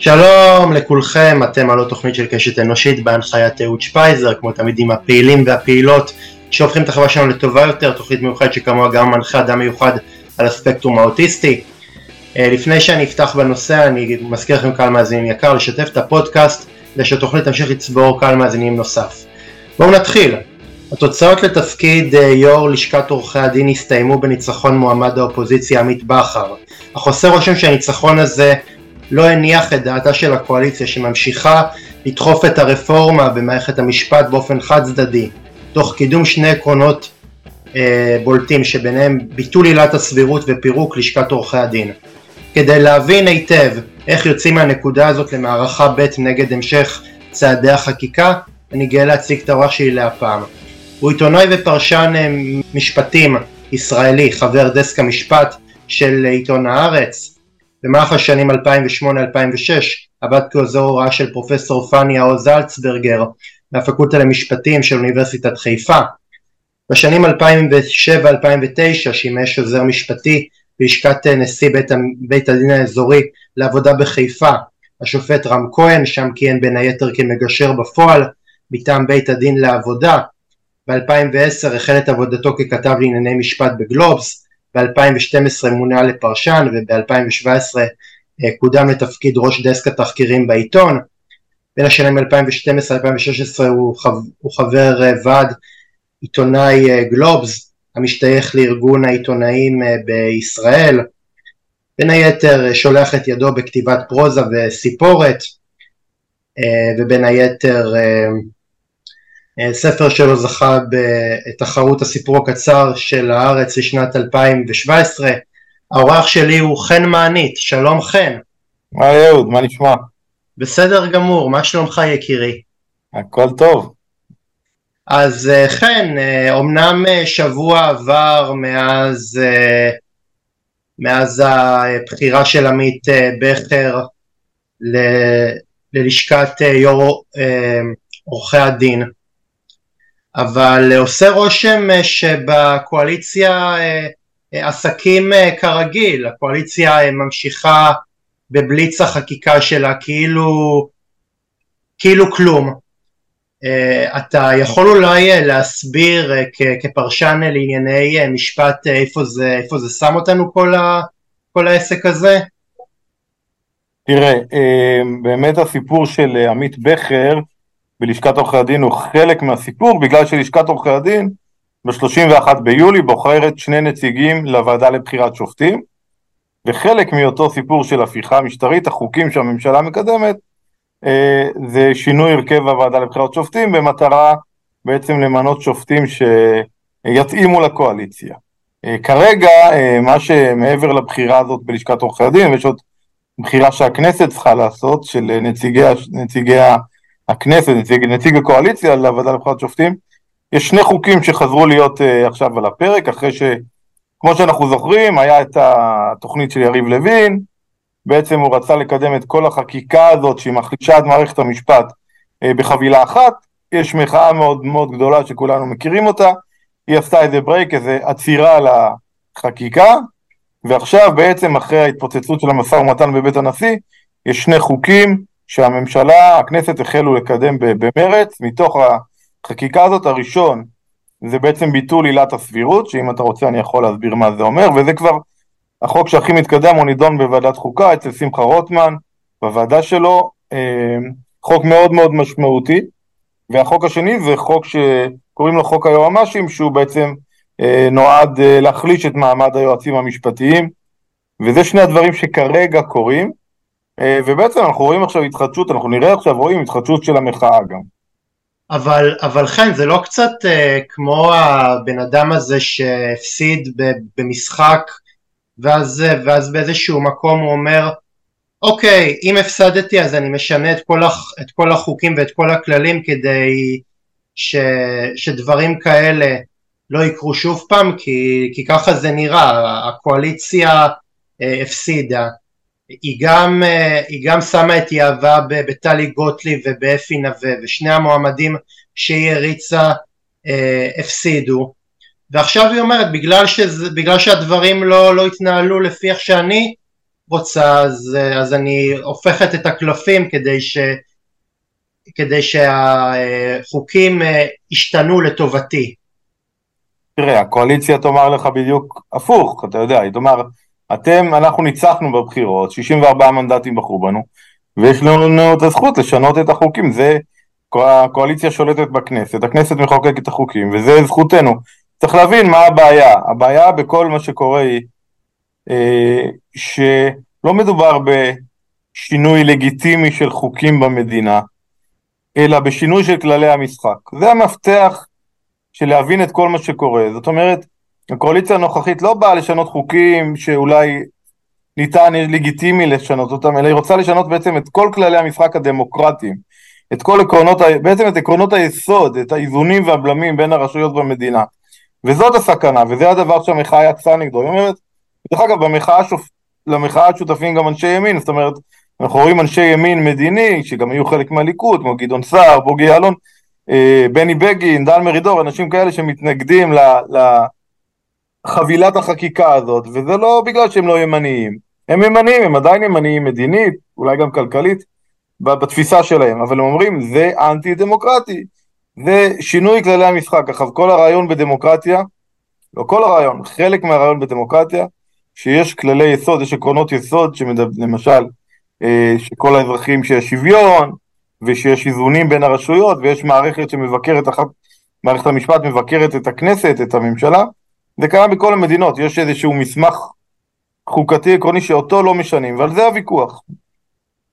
שלום לכולכם, אתם על התוכנית של קשת אנושית בהנחיית אהוד שפייזר, כמו תמיד עם הפעילים והפעילות שהופכים את החברה שלנו לטובה יותר, תוכנית מיוחדת שכמוה גם מנחה אדם מיוחד על הספקטרום האוטיסטי. אה, לפני שאני אפתח בנושא, אני מזכיר לכם קהל מאזינים יקר לשתף את הפודקאסט, כדי שהתוכנית תמשיך לצבור קהל מאזינים נוסף. בואו נתחיל. התוצאות לתפקיד אה, יו"ר לשכת עורכי הדין הסתיימו בניצחון מועמד האופוזיציה עמית בכר, אך עושה רושם שהניצחון הזה לא הניח את דעתה של הקואליציה שממשיכה לדחוף את הרפורמה במערכת המשפט באופן חד צדדי, תוך קידום שני עקרונות אה, בולטים שביניהם ביטול עילת הסבירות ופירוק לשכת עורכי הדין. כדי להבין היטב איך יוצאים מהנקודה הזאת למערכה ב' נגד המשך צעדי החקיקה, אני גאה להציג את האורח שלי להפעם. הוא עיתונאי ופרשן אה, משפטים ישראלי, חבר דסק המשפט של עיתון הארץ, במהלך השנים 2008-2006 עבד כעוזר הוראה של פרופסור פניה עוז זלצברגר מהפקולטה למשפטים של אוניברסיטת חיפה. בשנים 2007-2009 שימש עוזר משפטי בלשכת נשיא בית, בית הדין האזורי לעבודה בחיפה, השופט רם כהן, שם כיהן בין היתר כמגשר בפועל מטעם בית הדין לעבודה. ב-2010 החל את עבודתו ככתב לענייני משפט בגלובס, ב-2012 מונה לפרשן וב-2017 אה, קודם לתפקיד ראש דסק התחקירים בעיתון. בין השנים 2012-2016 הוא, הוא חבר אה, ועד עיתונאי אה, גלובס המשתייך לארגון העיתונאים בישראל. בין היתר שולח את ידו בכתיבת פרוזה וסיפורת ובין היתר ספר שלו זכה בתחרות הסיפור הקצר של הארץ לשנת 2017. האורח שלי הוא חן מענית, שלום חן. מה אהוד, מה נשמע? בסדר גמור, מה שלומך יקירי? הכל טוב. אז אה, חן, אומנם אה, שבוע עבר מאז, מאז הבחירה של עמית בכר ל, ללשכת יו"ר עורכי הדין, אבל עושה רושם אה, שבקואליציה אה, אה, עסקים כרגיל, הקואליציה ממשיכה בבליץ החקיקה שלה כאילו, כאילו כלום. אתה יכול אולי להסביר כפרשן לענייני משפט איפה זה, איפה זה שם אותנו כל, ה, כל העסק הזה? תראה, באמת הסיפור של עמית בכר בלשכת עורכי הדין הוא חלק מהסיפור, בגלל שלשכת עורכי הדין ב-31 ביולי בוחרת שני נציגים לוועדה לבחירת שופטים, וחלק מאותו סיפור של הפיכה משטרית, החוקים שהממשלה מקדמת, אה, זה שינוי הרכב הוועדה לבחירת שופטים במטרה בעצם למנות שופטים שיתאימו לקואליציה. אה, כרגע, אה, מה שמעבר לבחירה הזאת בלשכת עורכי הדין, ויש עוד בחירה שהכנסת צריכה לעשות, של נציגי, נציגי הכנסת, נציג, נציג הקואליציה לוועדה לבחירת שופטים, יש שני חוקים שחזרו להיות uh, עכשיו על הפרק, אחרי שכמו שאנחנו זוכרים, היה את התוכנית של יריב לוין, בעצם הוא רצה לקדם את כל החקיקה הזאת שהיא מחלישה את מערכת המשפט uh, בחבילה אחת, יש מחאה מאוד מאוד גדולה שכולנו מכירים אותה, היא עשתה איזה ברייק, איזה עצירה לחקיקה, ועכשיו בעצם אחרי ההתפוצצות של המשא ומתן בבית הנשיא, יש שני חוקים שהממשלה, הכנסת החלו לקדם במרץ, מתוך החקיקה הזאת הראשון זה בעצם ביטול עילת הסבירות, שאם אתה רוצה אני יכול להסביר מה זה אומר, וזה כבר החוק שהכי מתקדם, הוא נידון בוועדת חוקה אצל שמחה רוטמן, בוועדה שלו, אה, חוק מאוד מאוד משמעותי, והחוק השני זה חוק שקוראים לו חוק היועמ"שים, שהוא בעצם אה, נועד אה, להחליש את מעמד היועצים המשפטיים, וזה שני הדברים שכרגע קורים, ובעצם אנחנו רואים עכשיו התחדשות, אנחנו נראה עכשיו, רואים התחדשות של המחאה גם. אבל, אבל חן, זה לא קצת uh, כמו הבן אדם הזה שהפסיד במשחק, ואז, ואז באיזשהו מקום הוא אומר, אוקיי, אם הפסדתי אז אני משנה את כל, הח, את כל החוקים ואת כל הכללים כדי ש, שדברים כאלה לא יקרו שוב פעם, כי, כי ככה זה נראה, הקואליציה uh, הפסידה. היא גם, אה, היא גם שמה את יהבה בטלי גוטליב ובאפי נווה ושני המועמדים שהיא הריצה אה, הפסידו ועכשיו היא אומרת בגלל, שזה, בגלל שהדברים לא, לא התנהלו לפי איך שאני רוצה אז, אז אני הופכת את הקלפים כדי, ש, כדי שהחוקים ישתנו לטובתי. תראה, הקואליציה תאמר לך בדיוק הפוך, אתה יודע, היא תאמר, אתם, אנחנו ניצחנו בבחירות, 64 מנדטים בחרו בנו, ויש לנו את הזכות לשנות את החוקים, זה, הקואליציה שולטת בכנסת, הכנסת מחוקקת את החוקים, וזה זכותנו. צריך להבין מה הבעיה, הבעיה בכל מה שקורה היא אה, שלא מדובר בשינוי לגיטימי של חוקים במדינה, אלא בשינוי של כללי המשחק. זה המפתח של להבין את כל מה שקורה. זאת אומרת, הקואליציה הנוכחית לא באה לשנות חוקים שאולי ניתן לגיטימי לשנות אותם, אלא היא רוצה לשנות בעצם את כל כללי המשחק הדמוקרטיים, את כל עקרונות, בעצם את עקרונות היסוד, את האיזונים והבלמים בין הרשויות במדינה. וזאת הסכנה, וזה הדבר שהמחאה יצאה נגדו. היא אומרת, דרך אגב, במחאה שופ... למחאה שותפים גם אנשי ימין, זאת אומרת, אנחנו רואים אנשי ימין מדיני, שגם היו חלק מהליכוד, כמו גדעון סער, בוגי יעלון, אה, בני בגין, דן מרידור, אנשים כאלה שמתנגדים לחבילת החקיקה הזאת, וזה לא בגלל שהם לא ימניים. הם ימניים, הם עדיין ימניים מדינית, אולי גם כלכלית, בתפיסה שלהם, אבל הם אומרים, זה אנטי דמוקרטי, זה שינוי כללי המשחק. עכשיו, כל הרעיון בדמוקרטיה, לא כל הרעיון, חלק מהרעיון בדמוקרטיה, שיש כללי יסוד, יש עקרונות יסוד, למשל, אה, שכל האזרחים שיש שוויון, ושיש איזונים בין הרשויות, ויש מערכת שמבקרת אחת, מערכת המשפט מבקרת את הכנסת, את הממשלה, זה קיים בכל המדינות, יש איזשהו מסמך חוקתי עקרוני שאותו לא משנים, ועל זה הוויכוח.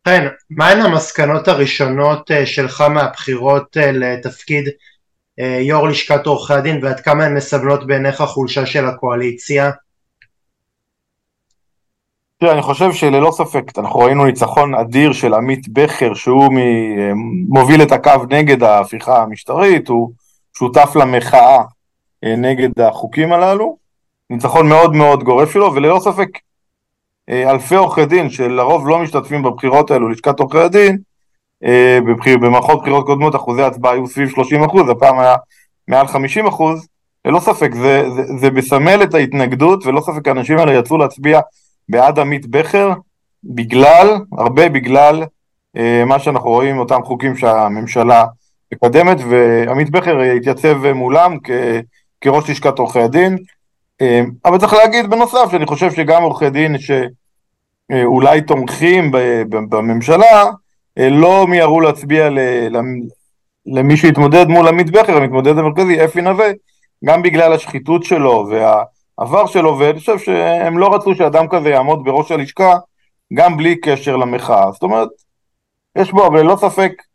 כן, מהן המסקנות הראשונות אה, שלך מהבחירות אה, לתפקיד אה, יו"ר לשכת עורכי הדין ועד כמה הן מסבנות בעיניך חולשה של הקואליציה? תראה, אני חושב שללא ספק, אנחנו ראינו ניצחון אדיר של עמית בכר, שהוא. מוביל את הקו נגד ההפיכה המשטרית, הוא שותף למחאה נגד החוקים הללו, ניצחון מאוד מאוד גורף שלו, וללא ספק אה, אלפי עורכי דין שלרוב לא משתתפים בבחירות האלו, לשכת עורכי הדין, אה, בבחיר, במערכות בחירות קודמות אחוזי הצבעה היו סביב 30 אחוז, הפעם היה מעל 50 אחוז, ללא ספק זה, זה, זה מסמל את ההתנגדות וללא ספק האנשים האלה יצאו להצביע בעד עמית בכר בגלל, הרבה בגלל אה, מה שאנחנו רואים, אותם חוקים שהממשלה מקדמת ועמית בכר התייצב מולם כ, כראש לשכת עורכי הדין אמ, אבל צריך להגיד בנוסף שאני חושב שגם עורכי דין שאולי תומכים בממשלה אה, לא מיהרו להצביע למי שהתמודד מול עמית בכר, המתמודד המרכזי, אפי נווה, גם בגלל השחיתות שלו והעבר שלו, ואני חושב שהם לא רצו שאדם כזה יעמוד בראש הלשכה גם בלי קשר למחאה. זאת אומרת, יש בו, אבל ללא ספק, אה,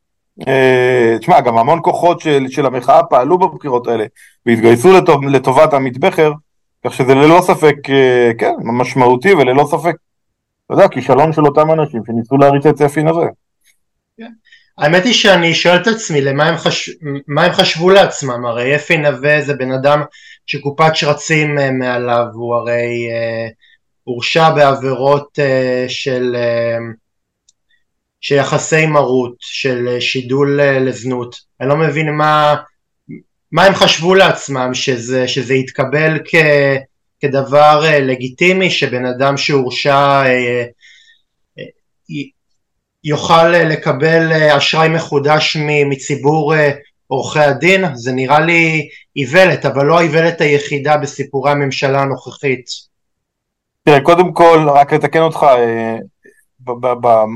תשמע, גם המון כוחות של, של המחאה פעלו בבחירות האלה והתגייסו לטוב, לטובת עמית בכר, כך שזה ללא ספק, אה, כן, משמעותי וללא ספק, אתה יודע, כישלון של אותם אנשים שניסו להריץ את צפי נווה. כן. האמת היא שאני שואל את עצמי למה הם, חש... הם חשבו לעצמם, הרי אפי נווה זה בן אדם שקופת שרצים אה, מעליו, הוא הרי אה, הורשע בעבירות אה, של, אה, של יחסי מרות, של אה, שידול אה, לזנות, אני לא מבין מה, מה הם חשבו לעצמם, שזה, שזה יתקבל כ, כדבר אה, לגיטימי, שבן אדם שהורשע יוכל לקבל אשראי מחודש מציבור עורכי הדין, זה נראה לי איוולת, אבל לא האיוולת היחידה בסיפורי הממשלה הנוכחית. תראה, קודם כל, רק לתקן אותך,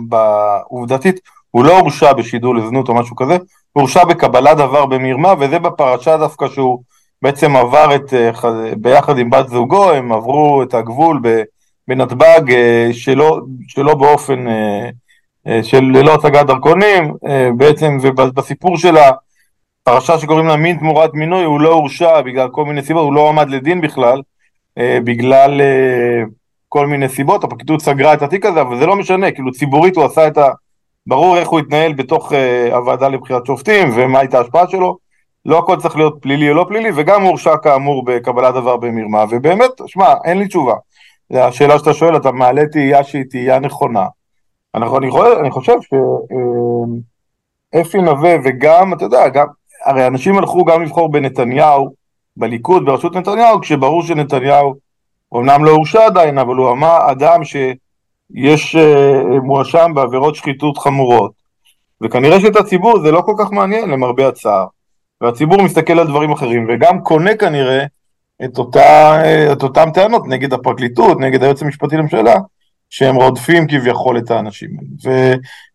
בעובדתית, הוא לא הורשע בשידור לזנות או משהו כזה, הוא הורשע בקבלת דבר במרמה, וזה בפרשה דווקא שהוא בעצם עבר את, אה, ביחד עם בת זוגו, הם עברו את הגבול בנתב"ג אה, שלא, שלא באופן, אה, של ללא הצגת דרכונים, בעצם, ובסיפור של הפרשה שקוראים לה מין תמורת מינוי, הוא לא הורשע בגלל כל מיני סיבות, הוא לא עמד לדין בכלל, בגלל כל מיני סיבות, הפרקליטות סגרה את התיק הזה, אבל זה לא משנה, כאילו ציבורית הוא עשה את ה... ברור איך הוא התנהל בתוך uh, הוועדה לבחירת שופטים ומה הייתה ההשפעה שלו. לא הכל צריך להיות פלילי או לא פלילי, וגם הוא הורשע כאמור בקבלת דבר במרמה, ובאמת, שמע, אין לי תשובה. השאלה שאתה שואל, אתה מעלה תהייה שהיא תהייה נכונה. אנחנו, אני, חושב, אני חושב שאפי אה, נווה וגם, אתה יודע, גם, הרי אנשים הלכו גם לבחור בנתניהו, בליכוד, בראשות נתניהו, כשברור שנתניהו, אמנם לא הורשע עדיין, אבל הוא אמר אדם ש... יש מואשם בעבירות שחיתות חמורות, וכנראה שאת הציבור זה לא כל כך מעניין למרבה הצער, והציבור מסתכל על דברים אחרים, וגם קונה כנראה את, אותה, את אותם טענות נגד הפרקליטות, נגד היועץ המשפטי לממשלה, שהם רודפים כביכול את האנשים.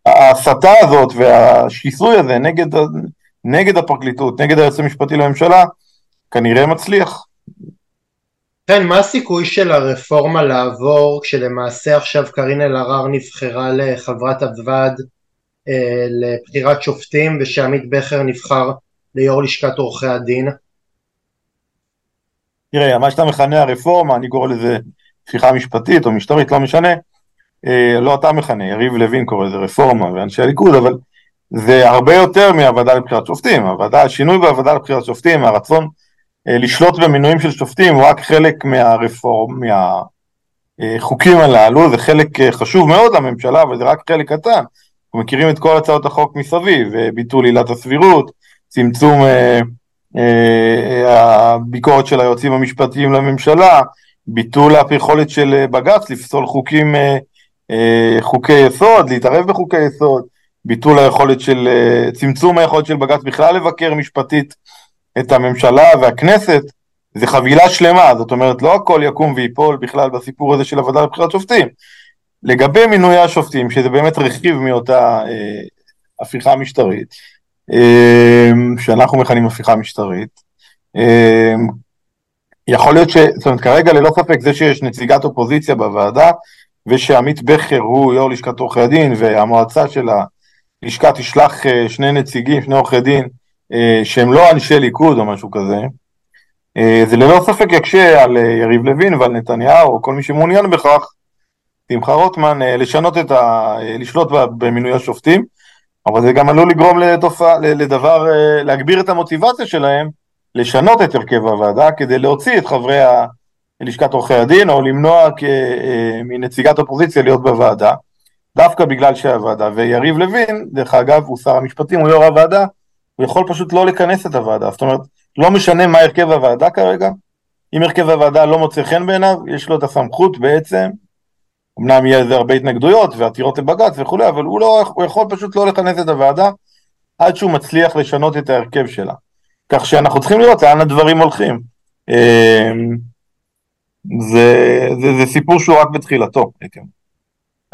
וההסתה הזאת והשיסוי הזה נגד, נגד הפרקליטות, נגד היועץ המשפטי לממשלה, כנראה מצליח. כן, מה הסיכוי של הרפורמה לעבור כשלמעשה עכשיו קארין אלהרר נבחרה לחברת הוועד אה, לבחירת שופטים ושעמית בכר נבחר ליו"ר לשכת עורכי הדין? תראה, מה שאתה מכנה הרפורמה, אני קורא לזה הפיכה משפטית או משטרית, לא משנה. אה, לא אתה מכנה, יריב לוין קורא לזה רפורמה ואנשי הליכוד, אבל זה הרבה יותר מהוועדה לבחירת שופטים. הוועדה, השינוי בוועדה לבחירת שופטים, הרצון לשלוט במינויים של שופטים הוא רק חלק מהרפורם, מהחוקים הללו, זה חלק אה, חשוב מאוד לממשלה, אבל זה רק חלק קטן. אנחנו מכירים את כל הצעות החוק מסביב, אה, ביטול עילת הסבירות, צמצום אה, אה, הביקורת של היועצים המשפטיים לממשלה, ביטול היכולת של בג"ץ לפסול חוקים, אה, אה, חוקי יסוד, להתערב בחוקי יסוד, ביטול היכולת של, אה, צמצום היכולת של בג"ץ בכלל לבקר משפטית את הממשלה והכנסת, זה חבילה שלמה, זאת אומרת לא הכל יקום ויפול בכלל בסיפור הזה של הוועדה לבחירת שופטים. לגבי מינוי השופטים, שזה באמת רכיב מאותה אה, הפיכה משטרית, אה, שאנחנו מכנים הפיכה משטרית, אה, יכול להיות ש... זאת אומרת, כרגע ללא ספק זה שיש נציגת אופוזיציה בוועדה, ושעמית בכר הוא יו"ר לשכת עורכי הדין, והמועצה של הלשכה תשלח אה, שני נציגים, שני עורכי דין, שהם לא אנשי ליכוד או משהו כזה, אה, זה ללא ספק יקשה על יריב לוין ועל נתניהו, או כל מי שמעוניין בכך, שמחה רוטמן, לשנות את ה... לשלוט במינוי השופטים, אבל זה גם עלול לגרום לתופעה, לדבר, להגביר את המוטיבציה שלהם לשנות את הרכב הוועדה כדי להוציא את חברי לשכת עורכי הדין, או למנוע מנציגת אופוזיציה להיות בוועדה, דווקא בגלל שהוועדה, ויריב לוין, דרך אגב, הוא שר המשפטים, הוא יו"ר הוועדה, הוא יכול פשוט לא לכנס את הוועדה, זאת אומרת, לא משנה מה הרכב הוועדה כרגע, אם הרכב הוועדה לא מוצא חן בעיניו, יש לו את הסמכות בעצם, אמנם יהיה לזה הרבה התנגדויות ועתירות לבג"ץ וכולי, אבל הוא, לא, הוא יכול פשוט לא לכנס את הוועדה עד שהוא מצליח לשנות את ההרכב שלה. כך שאנחנו צריכים לראות לאן הדברים הולכים. אמ, זה, זה, זה סיפור שהוא רק בתחילתו.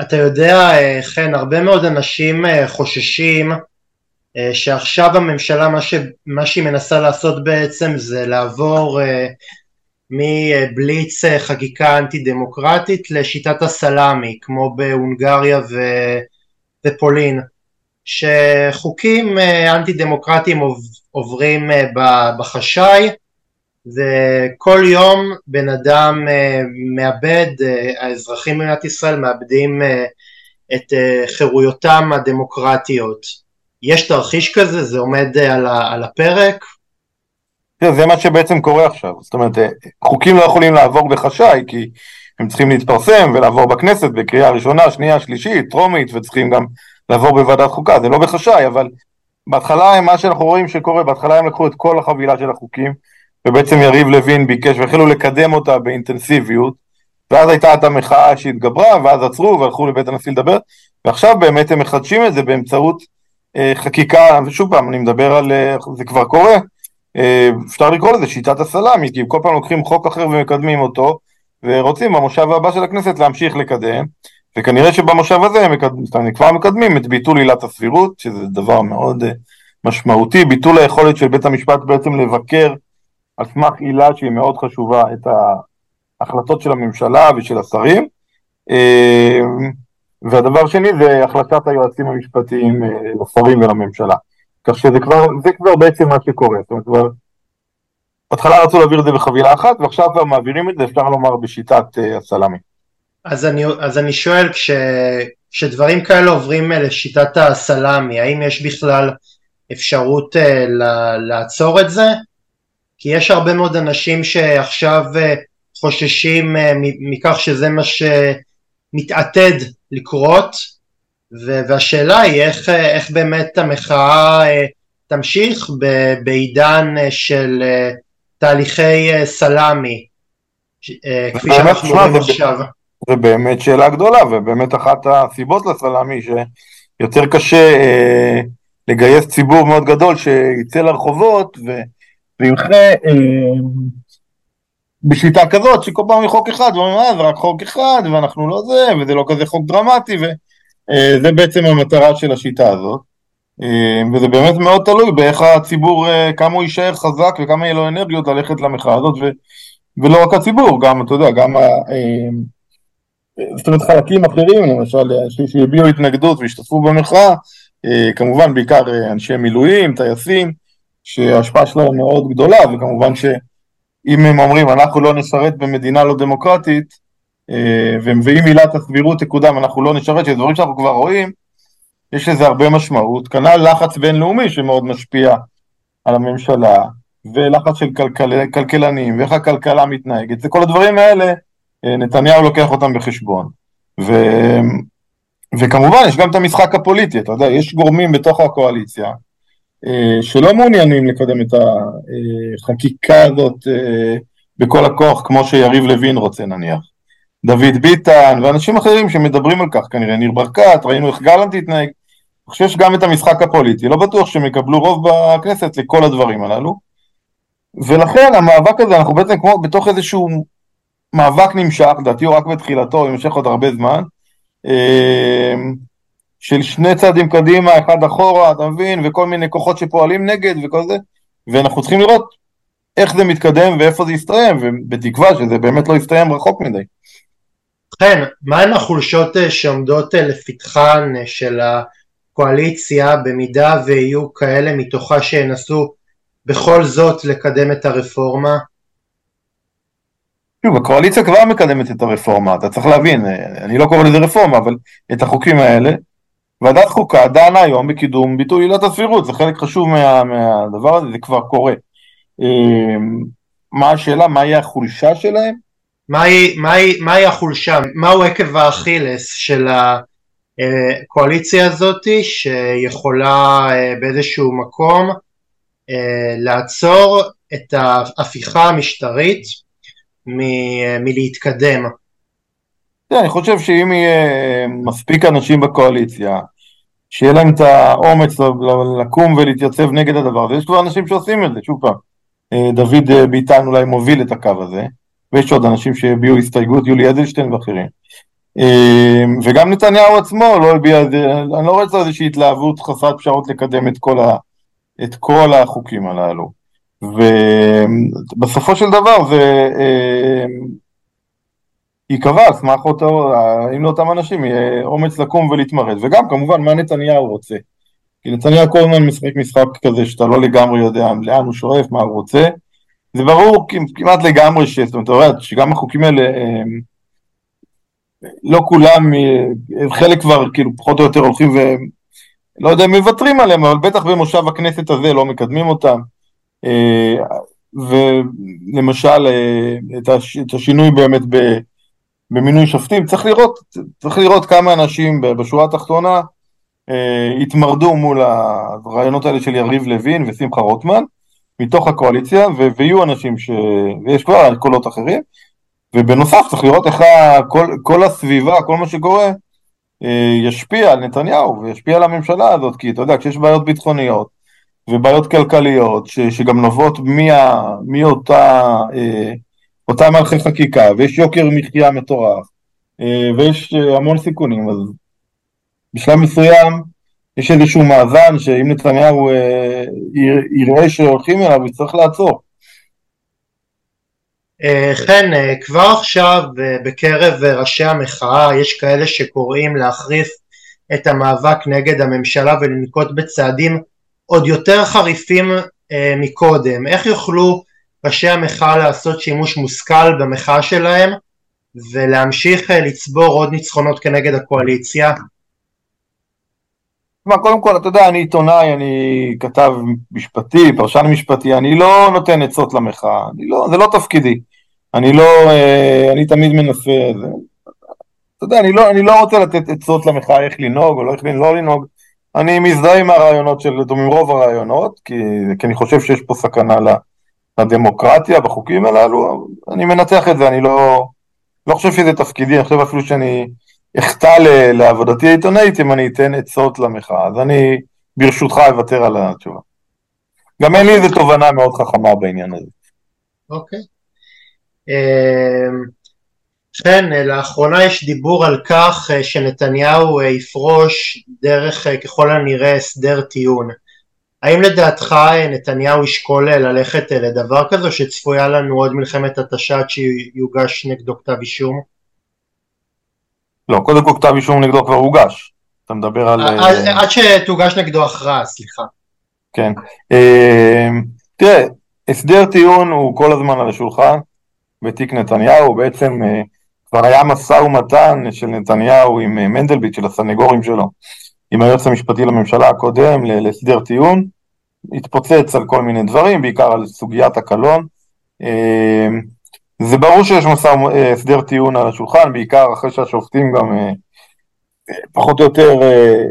אתה יודע, חן, הרבה מאוד אנשים אה, חוששים אה, שעכשיו הממשלה, מה, ש, מה שהיא מנסה לעשות בעצם זה לעבור אה, מבליץ חקיקה אנטי דמוקרטית לשיטת הסלאמי, כמו בהונגריה ו, ופולין, שחוקים אנטי דמוקרטיים עוברים בחשאי, וכל יום בן אדם מאבד, האזרחים במדינת ישראל מאבדים את חירויותם הדמוקרטיות. יש תרחיש כזה? זה עומד אה, על, על הפרק? כן, זה מה שבעצם קורה עכשיו, זאת אומרת, אה, חוקים לא יכולים לעבור בחשאי, כי הם צריכים להתפרסם ולעבור בכנסת בקריאה ראשונה, שנייה, שלישית, טרומית, וצריכים גם לעבור בוועדת חוקה, זה לא בחשאי, אבל בהתחלה מה שאנחנו רואים שקורה, בהתחלה הם לקחו את כל החבילה של החוקים, ובעצם יריב לוין ביקש והחלו לקדם אותה באינטנסיביות, ואז הייתה את המחאה שהתגברה, ואז עצרו והלכו לבית הנשיא לדבר, ועכשיו באמת הם מחדשים את זה באמצעות חקיקה, ושוב פעם, אני מדבר על, אה, זה כבר קורה, אה, אפשר לקרוא לזה שיטת הסלאמי, כי כל פעם לוקחים חוק אחר ומקדמים אותו, ורוצים במושב הבא של הכנסת להמשיך לקדם, וכנראה שבמושב הזה הם מקדמים, כבר מקדמים את ביטול עילת הסבירות, שזה דבר מאוד משמעותי, ביטול היכולת של בית המשפט בעצם לבקר על סמך עילה שהיא מאוד חשובה את ההחלטות של הממשלה ושל השרים. והדבר שני זה החלטת היועצים המשפטיים אה, לשרים ולממשלה. כך שזה כבר, זה כבר בעצם מה שקורה, זאת אומרת כבר, בהתחלה רצו להעביר את זה בחבילה אחת ועכשיו כבר מעבירים את זה, אפשר לומר, בשיטת uh, הסלאמי. אז אני, אז אני שואל, כש, כשדברים כאלה עוברים אה, לשיטת הסלאמי, האם יש בכלל אפשרות uh, לעצור את זה? כי יש הרבה מאוד אנשים שעכשיו uh, חוששים uh, מכך שזה מה ש... מתעתד לקרות והשאלה היא איך, איך באמת המחאה אה, תמשיך בעידן של תהליכי סלאמי כפי שאנחנו רואים עכשיו. זה באמת שאלה גדולה, ובאמת אחת הסיבות לסלאמי, שיותר קשה אה, לגייס ציבור מאוד גדול שיצא לרחובות ו, וימחה אה, בשיטה כזאת, שכל פעם היא חוק אחד, ואומרים, אה, זה רק חוק אחד, ואנחנו לא זה, וזה לא כזה חוק דרמטי, וזה אה, בעצם המטרה של השיטה הזאת. אה, וזה באמת מאוד תלוי באיך הציבור, אה, כמה הוא יישאר חזק וכמה יהיה לו אנרגיות ללכת למחאה הזאת, ו, ולא רק הציבור, גם, אתה יודע, גם ה... זאת אומרת חלקים אחרים, למשל, שהביעו התנגדות והשתתפו במחאה, כמובן בעיקר אנשי מילואים, טייסים, שההשפעה שלהם מאוד גדולה, וכמובן שאם הם אומרים אנחנו לא נשרת במדינה לא דמוקרטית, ואם עילת הסבירות תקודם אנחנו לא נשרת, שזה דברים שאנחנו כבר רואים, יש לזה הרבה משמעות, כנ"ל לחץ בינלאומי שמאוד משפיע על הממשלה, ולחץ של כלכל, כלכלנים, ואיך הכלכלה מתנהגת, זה כל הדברים האלה, אה, נתניהו לוקח אותם בחשבון. ו... וכמובן יש גם את המשחק הפוליטי, אתה יודע, יש גורמים בתוך הקואליציה אה, שלא מעוניינים לקדם את החקיקה הזאת אה, בכל הכוח, כמו שיריב לוין רוצה נניח. דוד ביטן ואנשים אחרים שמדברים על כך כנראה, ניר ברקת, ראינו איך גלנט התנהג, אני חושב שגם את המשחק הפוליטי, לא בטוח שהם יקבלו רוב בכנסת לכל הדברים הללו, ולכן המאבק הזה, אנחנו בעצם כמו בתוך איזשהו מאבק נמשך, לדעתי הוא רק בתחילתו, הוא ימשך עוד הרבה זמן, אמ, של שני צעדים קדימה, אחד אחורה, אתה מבין, וכל מיני כוחות שפועלים נגד וכל זה, ואנחנו צריכים לראות איך זה מתקדם ואיפה זה יסתיים, ובתקווה שזה באמת לא יסתיים רחוק מדי. כן, מהן החולשות אה, שעומדות אה, לפתחן אה, של הקואליציה במידה ויהיו כאלה מתוכה שינסו בכל זאת לקדם את הרפורמה? שוב, הקואליציה כבר מקדמת את הרפורמה, אתה צריך להבין, אני לא קורא לזה רפורמה, אבל את החוקים האלה, ועדת חוקה דנה היום בקידום ביטוי עילת הסבירות, זה חלק חשוב מה, מהדבר הזה, זה כבר קורה. מה השאלה, מה יהיה החולשה שלהם? מהי, מהי, מהי החולשה, מהו עקב האכילס של הקואליציה הזאתי שיכולה אה, באיזשהו מקום אה, לעצור את ההפיכה המשטרית מ- מלהתקדם. כן, אני חושב שאם יהיה מספיק אנשים בקואליציה, שיהיה להם את האומץ לקום ולהתייצב נגד הדבר הזה, יש כבר אנשים שעושים את זה, שוב פעם, אה, דוד ביטן אולי מוביל את הקו הזה, ויש עוד אנשים שהביעו הסתייגות, יולי אדלשטיין ואחרים. וגם נתניהו עצמו לא הביע, אני לא רואה את זה איזושהי התלהבות חסרת פשרות לקדם את כל, ה, את כל החוקים הללו. ובסופו של דבר זה ייקבע על סמך אותו, אם לאותם אנשים יהיה אומץ לקום ולהתמרד, וגם כמובן מה נתניהו רוצה. כי נתניהו כל הזמן משחק משחק כזה שאתה לא לגמרי יודע לאן הוא שואף, מה הוא רוצה, זה ברור כמעט לגמרי ש... זאת אומרת, שגם החוקים האלה, הם, לא כולם, חלק כבר כאילו פחות או יותר הולכים ו... לא יודע אם מוותרים עליהם, אבל בטח במושב הכנסת הזה לא מקדמים אותם. אה, ולמשל, אה, את השינוי באמת במינוי שופטים, צריך לראות, צריך לראות כמה אנשים בשורה התחתונה אה, התמרדו מול הרעיונות האלה של יריב לוין ושמחה רוטמן, מתוך הקואליציה, ו- ויהיו אנשים ש... ויש כבר קולות אחרים, ובנוסף צריך לראות איך כל, כל הסביבה, כל מה שקורה, אה, ישפיע על נתניהו וישפיע על הממשלה הזאת, כי אתה יודע, כשיש בעיות ביטחוניות ובעיות כלכליות, ש, שגם נובעות מאותה אה, אותה מערכי חקיקה, ויש יוקר מחיה מטורף, אה, ויש המון סיכונים, אז בשלב מסוים, יש איזשהו מאזן שאם נתניהו אה, יראה שהולכים אליו, הוא יצטרך לעצור. אה, אה, כבר עכשיו אה, בקרב ראשי המחאה יש כאלה שקוראים להחריף את המאבק נגד הממשלה ולנקוט בצעדים עוד יותר חריפים אה, מקודם. איך יוכלו ראשי המחאה לעשות שימוש מושכל במחאה שלהם ולהמשיך אה, לצבור עוד ניצחונות כנגד הקואליציה? תשמע, קודם כל, אתה יודע, אני עיתונאי, אני כתב משפטי, פרשן משפטי, אני לא נותן עצות למחאה, לא, זה לא תפקידי. אני לא, אה, אני תמיד מנסה, אתה יודע, אני לא, אני לא רוצה לתת עצות למחאה איך לנהוג או לא איך לא לנהוג. אני מזדהה עם הרעיונות של, עם רוב הרעיונות, כי, כי אני חושב שיש פה סכנה לדמוקרטיה בחוקים הללו, אני מנתח את זה, אני לא, לא חושב שזה תפקידי, אני חושב אפילו שאני אחטא לעבודתי העיתונאית אם אני אתן עצות למחאה, אז אני ברשותך אוותר על התשובה. גם אין לי איזה תובנה מאוד חכמה בעניין הזה. אוקיי. אמ, כן, לאחרונה יש דיבור על כך אה, שנתניהו אה, יפרוש דרך אה, ככל הנראה הסדר טיעון. האם לדעתך נתניהו ישקול ללכת לדבר כזה, שצפויה לנו עוד מלחמת התשה עד שיוגש נגדו כתב אישום? לא, קודם כל כתב אישום נגדו כבר הוגש. אתה מדבר על... עד שתוגש נגדו הכרעה, סליחה. כן. תראה, הסדר טיעון הוא כל הזמן על השולחן בתיק נתניהו, בעצם כבר היה משא ומתן של נתניהו עם אה, מנדלבליט, של הסנגורים שלו, עם היועץ המשפטי לממשלה הקודם להסדר טיעון, התפוצץ על כל מיני דברים, בעיקר על סוגיית הקלון. אה, זה ברור שיש משא אה, הסדר טיעון על השולחן, בעיקר אחרי שהשופטים גם פחות או יותר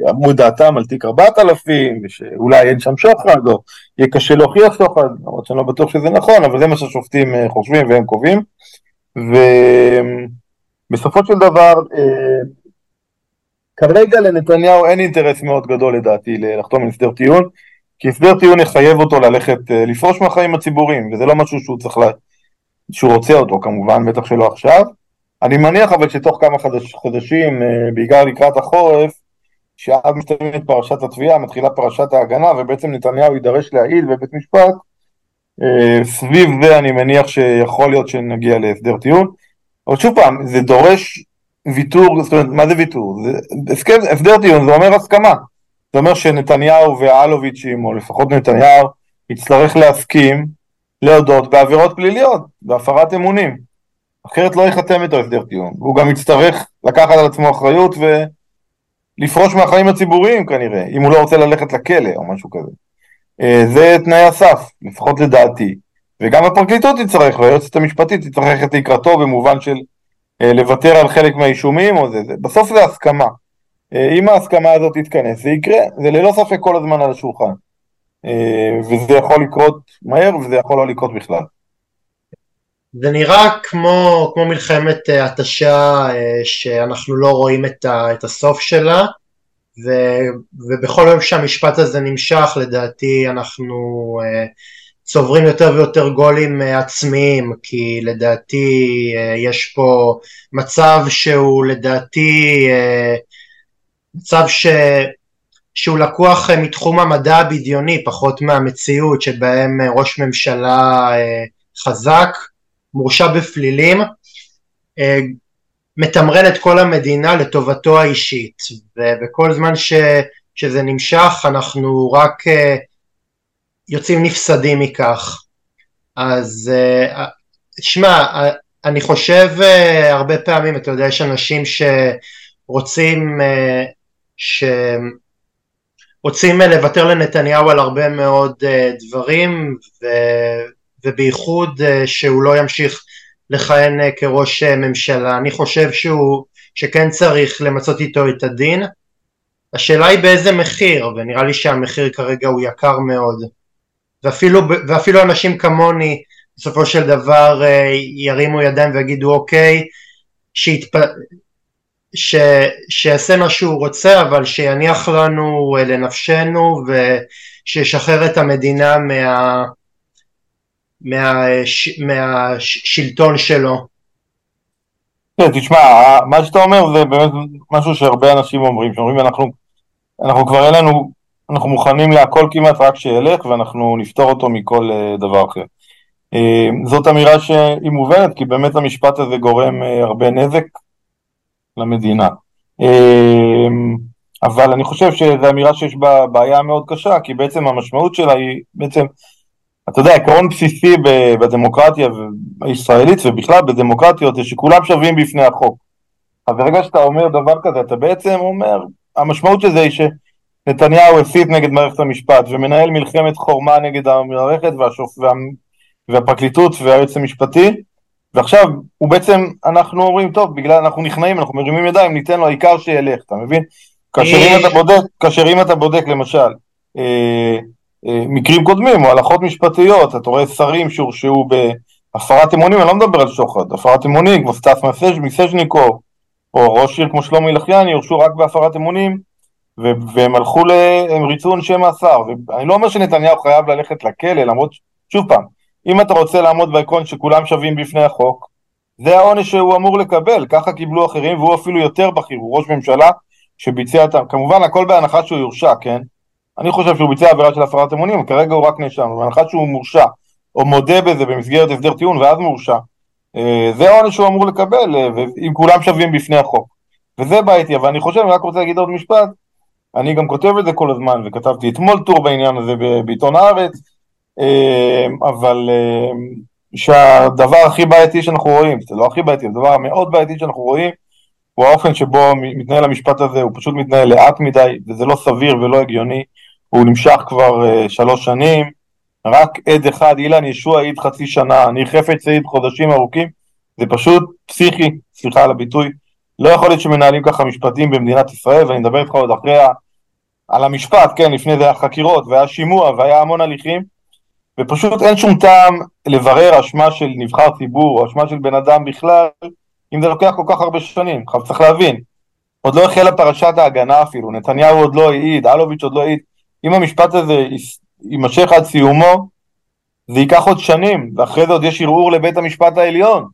אמרו דעתם על תיק 4000, ושאולי אין שם שוחד, או יהיה קשה להוכיח שוחד, למרות שאני לא בטוח שזה נכון, אבל זה מה שהשופטים חושבים והם קובעים. ו... בסופו של דבר, אה, כרגע לנתניהו אין אינטרס מאוד גדול לדעתי לחתום על הסדר טיעון, כי הסדר טיעון יחייב אותו ללכת, אה, לפרוש מהחיים הציבוריים, וזה לא משהו שהוא צריך, לה, שהוא רוצה אותו כמובן, בטח שלא עכשיו. אני מניח אבל שתוך כמה חודש, חודשים, אה, בעיקר לקראת החורף, שאז מסתיימת פרשת התביעה, מתחילה פרשת ההגנה, ובעצם נתניהו יידרש להעיד בבית משפט, אה, סביב זה אני מניח שיכול להיות שנגיע להסדר טיעון. אבל שוב פעם, זה דורש ויתור, זאת אומרת, מה זה ויתור? זה, הסדר טיעון זה אומר הסכמה. זה אומר שנתניהו ואלוביצ'ים, או לפחות נתניהו, יצטרך להסכים להודות בעבירות פליליות, בהפרת אמונים. אחרת לא ייחתם איתו הסדר טיעון. והוא גם יצטרך לקחת על עצמו אחריות ולפרוש מהחיים הציבוריים כנראה, אם הוא לא רוצה ללכת לכלא או משהו כזה. אה, זה תנאי הסף, לפחות לדעתי. וגם הפרקליטות תצטרך, והיועצת המשפטית תצטרך ללכת לקראתו במובן של אה, לוותר על חלק מהאישומים או זה, זה. בסוף זה הסכמה. אה, אם ההסכמה הזאת תתכנס, זה יקרה, זה ללא ספק כל הזמן על השולחן. אה, וזה יכול לקרות מהר וזה יכול לא לקרות בכלל. זה נראה כמו, כמו מלחמת התשה שאנחנו לא רואים את, ה, את הסוף שלה ו, ובכל יום שהמשפט הזה נמשך לדעתי אנחנו צוברים יותר ויותר גולים אה, עצמיים, כי לדעתי אה, יש פה מצב שהוא לדעתי אה, מצב ש... שהוא לקוח מתחום המדע הבדיוני, פחות מהמציאות, שבהם ראש ממשלה חזק, מורשע בפלילים, מתמרן את כל המדינה לטובתו האישית, וכל זמן ש... שזה נמשך אנחנו רק יוצאים נפסדים מכך. אז אה, שמע, אה, אני חושב אה, הרבה פעמים, אתה יודע, יש אנשים שרוצים, ש... רוצים לוותר לנתניהו על הרבה מאוד דברים, ו... ובייחוד שהוא לא ימשיך לכהן כראש ממשלה. אני חושב שהוא, שכן צריך למצות איתו את הדין. השאלה היא באיזה מחיר, ונראה לי שהמחיר כרגע הוא יקר מאוד. ואפילו, ואפילו אנשים כמוני בסופו של דבר אה, ירימו ידיים ויגידו אוקיי, שיתפ... ש... שיעשה מה שהוא רוצה אבל שיניח לנו אה, לנפשנו ושישחרר את המדינה מה... מה... מהשלטון שלו. כן, תשמע, מה שאתה אומר זה באמת משהו שהרבה אנשים אומרים, שאומרים אנחנו, אנחנו כבר אין לנו אנחנו מוכנים להכל כמעט רק שילך ואנחנו נפתור אותו מכל uh, דבר אחר. Uh, זאת אמירה שהיא מובנת כי באמת המשפט הזה גורם הרבה נזק למדינה. Uh, אבל אני חושב שזו אמירה שיש בה בעיה מאוד קשה כי בעצם המשמעות שלה היא בעצם, אתה יודע, עקרון בסיסי בדמוקרטיה הישראלית ובכלל בדמוקרטיות זה שכולם שווים בפני החוק. אז ברגע שאתה אומר דבר כזה אתה בעצם אומר, המשמעות של זה היא ש... נתניהו הסית נגד מערכת המשפט ומנהל מלחמת חורמה נגד המערכת והשופ... וה... והפרקליטות והיועץ המשפטי ועכשיו הוא בעצם אנחנו אומרים טוב בגלל אנחנו נכנעים אנחנו מרימים ידיים ניתן לו העיקר שילך אתה מבין? כאשר אם אתה בודק כאשר אם אתה בודק למשל אה, אה, מקרים קודמים או הלכות משפטיות אתה רואה שרים שהורשעו הפרת אמונים, אני לא מדבר על שוחד, הפרת אמונים, כמו סטס מסז'ניקו, או ראש עיר כמו שלומי לחיאני, הורשו רק בהפרת אמונים, והם הלכו, ל... הם ריצו עונשי מאסר. ואני לא אומר שנתניהו חייב ללכת לכלא, למרות, שוב פעם, אם אתה רוצה לעמוד בעקרון שכולם שווים בפני החוק, זה העונש שהוא אמור לקבל, ככה קיבלו אחרים, והוא אפילו יותר בכיר, הוא ראש ממשלה שביצע את ה... כמובן הכל בהנחה שהוא יורשע, כן? אני חושב שהוא ביצע עבירה של הפרת אמונים, כרגע הוא רק נאשם, בהנחה שהוא מורשע, או מודה בזה במסגרת הסדר טיעון ואז מורשע, אה, זה העונש שהוא אמור לקבל, אה, אם כולם שווים בפני החוק. וזה בעייתי, אבל אני חושב, אני רק רוצה להגיד עוד משפט, אני גם כותב את זה כל הזמן, וכתבתי אתמול טור בעניין הזה בעיתון הארץ, אבל שהדבר הכי בעייתי שאנחנו רואים, זה לא הכי בעייתי, הדבר המאוד בעייתי שאנחנו רואים, הוא האופן שבו מתנהל המשפט הזה, הוא פשוט מתנהל לאט מדי, וזה לא סביר ולא הגיוני, הוא נמשך כבר שלוש שנים, רק עד אחד, אילן ישוע העיד חצי שנה, אני חפץ העיד חודשים ארוכים, זה פשוט פסיכי, סליחה על הביטוי. לא יכול להיות שמנהלים ככה משפטים במדינת ישראל, ואני מדבר איתך עוד אחרי. על המשפט, כן, לפני זה היה חקירות, והיה שימוע, והיה המון הליכים, ופשוט אין שום טעם לברר אשמה של נבחר ציבור, או אשמה של בן אדם בכלל, אם זה לוקח כל כך הרבה שנים. עכשיו צריך להבין, עוד לא החלה פרשת ההגנה אפילו, נתניהו עוד לא העיד, אלוביץ' עוד לא העיד. אם המשפט הזה יימשך עד סיומו, זה ייקח עוד שנים, ואחרי זה עוד יש ערעור לבית המשפט העליון,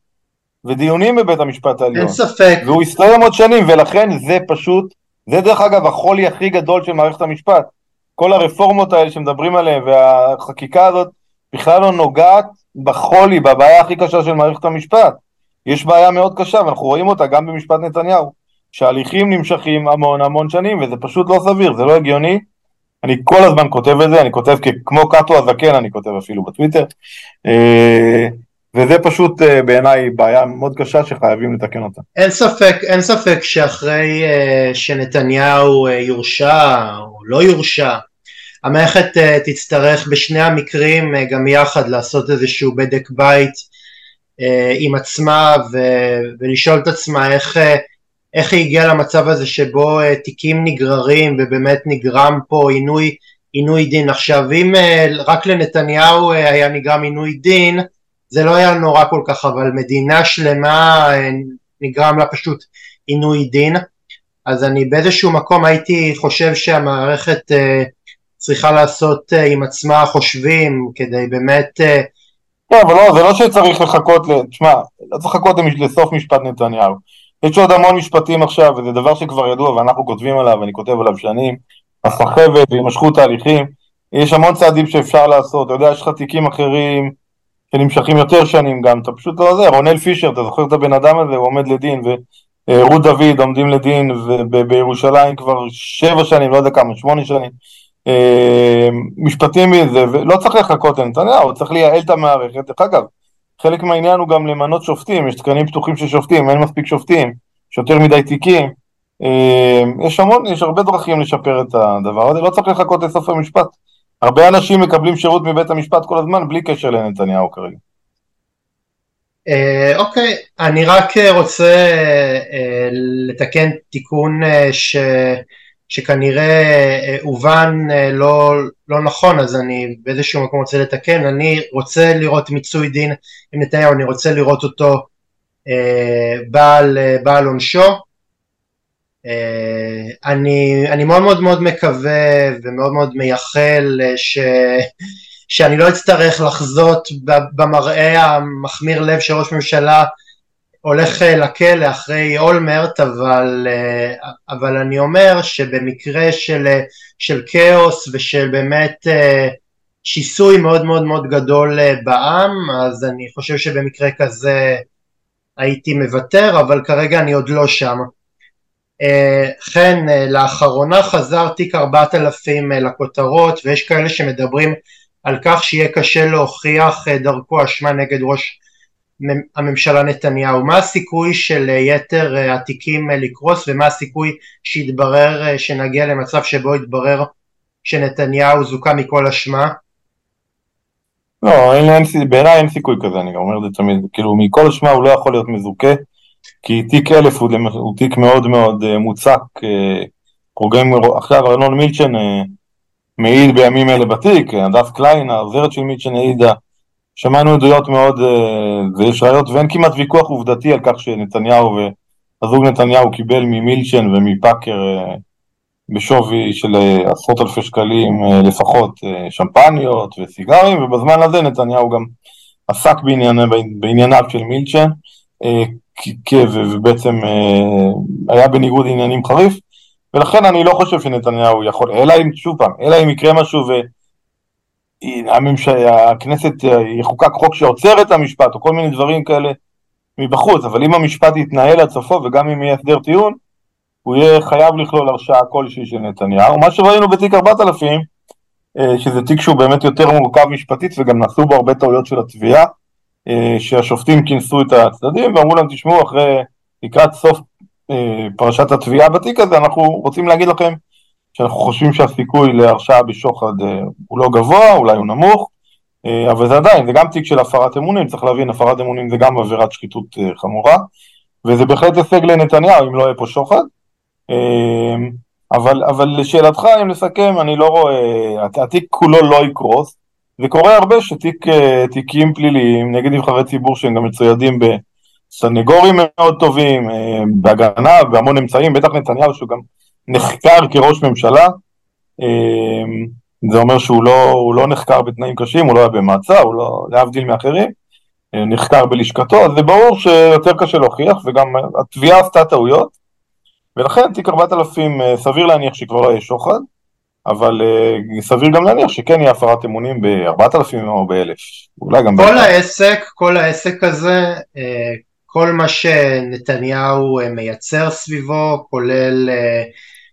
ודיונים בבית המשפט העליון. אין ספק. והוא יסתיים עוד שנים, ולכן זה פשוט, זה דרך אגב החולי הכי גדול של מערכת המשפט. כל הרפורמות האלה שמדברים עליהן, והחקיקה הזאת, בכלל לא נוגעת בחולי, בבעיה הכי קשה של מערכת המשפט. יש בעיה מאוד קשה, ואנחנו רואים אותה גם במשפט נתניהו, שההליכים נמשכים המון המון שנים, וזה פשוט לא סביר, זה לא הגיוני, אני כל הזמן כותב את זה, אני כותב כמו קאטו הזקן, אני כותב אפילו בטוויטר, אה, וזה פשוט אה, בעיניי בעיה מאוד קשה שחייבים לתקן אותה. אין ספק, אין ספק שאחרי אה, שנתניהו יורשע או לא יורשע, המערכת תצטרך בשני המקרים גם יחד לעשות איזשהו בדק בית עם עצמה ולשאול את עצמה איך איך היא הגיעה למצב הזה שבו uh, תיקים נגררים ובאמת נגרם פה עינוי, עינוי דין. עכשיו אם uh, רק לנתניהו uh, היה נגרם עינוי דין זה לא היה נורא כל כך אבל מדינה שלמה uh, נגרם לה פשוט עינוי דין אז אני באיזשהו מקום הייתי חושב שהמערכת uh, צריכה לעשות uh, עם עצמה חושבים כדי באמת לא, אבל לא, זה לא שצריך לחכות, תשמע, לא צריך לחכות לסוף משפט נתניהו. יש עוד המון משפטים עכשיו, וזה דבר שכבר ידוע ואנחנו כותבים עליו, ואני כותב עליו שנים, הסחבת והימשכות תהליכים, יש המון צעדים שאפשר לעשות, אתה יודע, יש לך תיקים אחרים שנמשכים יותר שנים גם, אתה פשוט לא זה, רונל פישר, אתה זוכר את הבן אדם הזה, הוא עומד לדין, ורות דוד עומדים לדין בירושלים כבר שבע שנים, לא יודע כמה, שמונה שנים. אה, משפטים מזה, ולא צריך לחכות לנתניהו, צריך לייעל את המערכת. דרך אגב, חלק מהעניין הוא גם למנות שופטים, יש תקנים פתוחים של שופטים, אין מספיק שופטים, יש יותר מדי תיקים, אה, יש המון, יש הרבה דרכים לשפר את הדבר הזה, לא צריך לחכות לסוף המשפט. הרבה אנשים מקבלים שירות מבית המשפט כל הזמן, בלי קשר לנתניהו כרגע. אה, אוקיי, אני רק רוצה לתקן תיקון ש... שכנראה אה, הובן אה, לא, לא נכון אז אני באיזשהו מקום רוצה לתקן. אני רוצה לראות מיצוי דין עם נתניהו אני רוצה לראות אותו אה, בעל, אה, בעל עונשו. אה, אני, אני מאוד מאוד מאוד מקווה ומאוד מאוד מייחל ש, שאני לא אצטרך לחזות במראה המחמיר לב של ראש ממשלה הולך אה, לכלא אחרי אולמרט, אבל, אה, אבל אני אומר שבמקרה של, אה, של כאוס ושל באמת שיסוי מאוד מאוד מאוד גדול בעם, אז אני חושב שבמקרה כזה הייתי מוותר, אבל כרגע אני עוד לא שם. כן, לאחרונה חזר תיק 4000 לכותרות, ויש כאלה שמדברים על כך שיהיה קשה להוכיח דרכו אשמה נגד ראש הממשלה נתניהו, מה הסיכוי של אה, יתר אה, התיקים אה, לקרוס ומה הסיכוי שיתברר, שנגיע למצב שבו יתברר שנתניהו זוכה מכל אשמה? לא, אין, אין, בעיניי אין סיכוי כזה, אני אומר את זה תמיד, כאילו מכל אשמה הוא לא יכול להיות מזוכה, כי תיק אלף הוא, הוא תיק מאוד מאוד מוצק, פרוגם, עכשיו ארנון מילצ'ן מעיד בימים אלה בתיק, הדף קליין, העוזרת של מילצ'ן העידה, שמענו עדויות מאוד, אה, ויש ראיות, ואין כמעט ויכוח עובדתי על כך שנתניהו והזוג נתניהו קיבל ממילצ'ן ומפאקר אה, בשווי של אה, עשרות אלפי שקלים לפחות שמפניות וסיגרים, ובזמן הזה נתניהו גם עסק בענייני, בענייניו של מילצ'ן, ובעצם היה בניגוד עניינים חריף, ולכן אני לא חושב שנתניהו יכול, אלא אם, שוב פעם, אלא אם יקרה משהו ו... הכנסת אה, יחוקק חוק שעוצר את המשפט, או כל מיני דברים כאלה מבחוץ, אבל אם המשפט יתנהל עד סופו, וגם אם יהיה הסדר טיעון, הוא יהיה חייב לכלול הרשעה כלשהי של נתניהו. מה שראינו בתיק 4000, אה, שזה תיק שהוא באמת יותר מורכב משפטית, וגם נעשו בו הרבה טעויות של התביעה, אה, שהשופטים כינסו את הצדדים ואמרו להם, תשמעו, אחרי, לקראת סוף פרשת התביעה בתיק הזה, אנחנו רוצים להגיד לכם שאנחנו חושבים שהסיכוי להרשעה בשוחד אה, הוא לא גבוה, אולי הוא נמוך, אה, אבל זה עדיין, זה גם תיק של הפרת אמונים, צריך להבין, הפרת אמונים זה גם עבירת שחיתות אה, חמורה, וזה בהחלט הישג לנתניהו אם לא יהיה פה שוחד. אבל, אבל לשאלתך, אם נסכם, אני לא רואה, התיק כולו לא יקרוס, זה קורה הרבה שתיקים פליליים נגד נבחרי ציבור שהם גם מצוידים בסנגורים מאוד טובים, בהגנה, בהמון אמצעים, בטח נתניהו שהוא גם נחקר כראש ממשלה, אמ, זה אומר שהוא לא, לא נחקר בתנאים קשים, הוא לא היה במעצר, הוא לא, להבדיל מאחרים, אה, נחקר בלשכתו, אז זה ברור שיותר קשה להוכיח, וגם התביעה עשתה טעויות, ולכן תיק 4000 אה, סביר להניח שכבר לא יהיה שוחד, אבל uh, סביר גם להניח שכן יהיה הפרת אמונים ב-4,000 או ב-1,000, אולי גם... כל העסק, כל העסק הזה, כל מה שנתניהו מייצר סביבו, כולל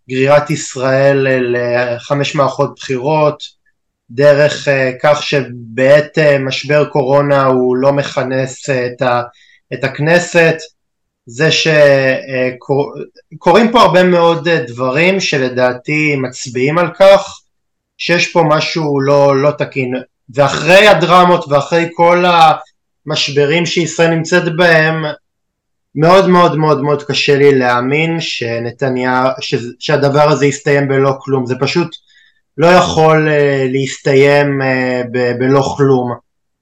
גרירת ישראל לחמש מערכות בחירות, דרך אה, כך שבעת אה, משבר קורונה הוא לא מכנס אה, את, ה, את הכנסת, זה שקורים פה הרבה מאוד דברים שלדעתי מצביעים על כך שיש פה משהו לא, לא תקין. ואחרי הדרמות ואחרי כל המשברים שישראל נמצאת בהם מאוד מאוד מאוד מאוד קשה לי להאמין שנתניהו, שהדבר הזה יסתיים בלא כלום, זה פשוט לא יכול uh, להסתיים uh, ב- בלא כלום.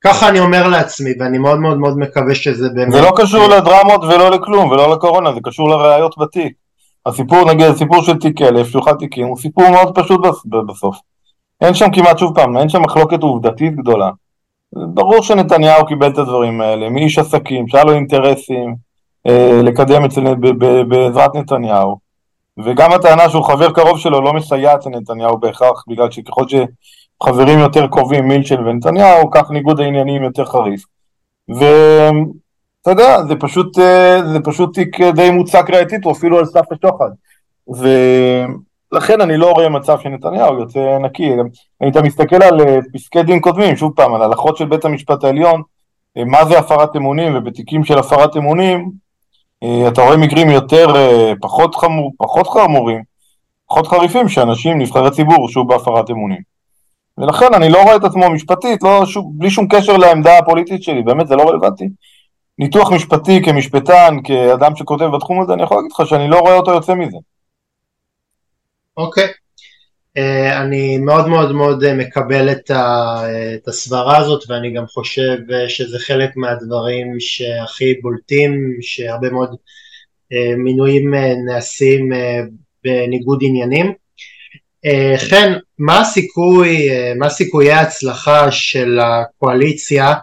ככה אני אומר לעצמי, ואני מאוד מאוד מאוד מקווה שזה באמת... זה לא קשור לדרמות ולא לכלום, ולא לקורונה, זה קשור לראיות בתיק. הסיפור, נגיד, הסיפור של תיק אלף, שלוחת תיקים, הוא סיפור מאוד פשוט בסוף. אין שם כמעט, שוב פעם, אין שם מחלוקת עובדתית גדולה. ברור שנתניהו קיבל את הדברים האלה, מאיש עסקים, שהיה לו אינטרסים, אה, לקדם אצל, בעזרת נתניהו. וגם הטענה שהוא חבר קרוב שלו לא מסייעת לנתניהו בהכרח, בגלל שככל שחברים יותר קרובים מילצ'ן ונתניהו, כך ניגוד העניינים יותר חריף. ואתה יודע, זה פשוט, אה, זה פשוט תיק די מוצק ראייתית, הוא אפילו על סף השוחד. ולכן אני לא רואה מצב שנתניהו יוצא נקי. אם אתה מסתכל על אה, פסקי דין קודמים, שוב פעם, על הלכות של בית המשפט העליון, מה זה הפרת אמונים, ובתיקים של הפרת אמונים, אתה רואה מקרים יותר, אה, פחות, חמור, פחות חמורים, פחות חריפים, שאנשים, נבחרי ציבור, הורשעו בהפרת אמונים. ולכן אני לא רואה את עצמו משפטית, לא, שוב, בלי שום קשר לעמדה הפוליטית שלי, באמת זה לא רלוונטי. ניתוח משפטי כמשפטן, כאדם שכותב בתחום הזה, אני יכול להגיד לך שאני לא רואה אותו יוצא מזה. אוקיי. Okay. אה, אני מאוד מאוד מאוד מקבל את, את הסברה הזאת ואני גם חושב שזה חלק מהדברים שהכי בולטים, שהרבה מאוד אה, מינויים אה, נעשים בניגוד עניינים. חן, מה הסיכוי, מה סיכויי ההצלחה של הקואליציה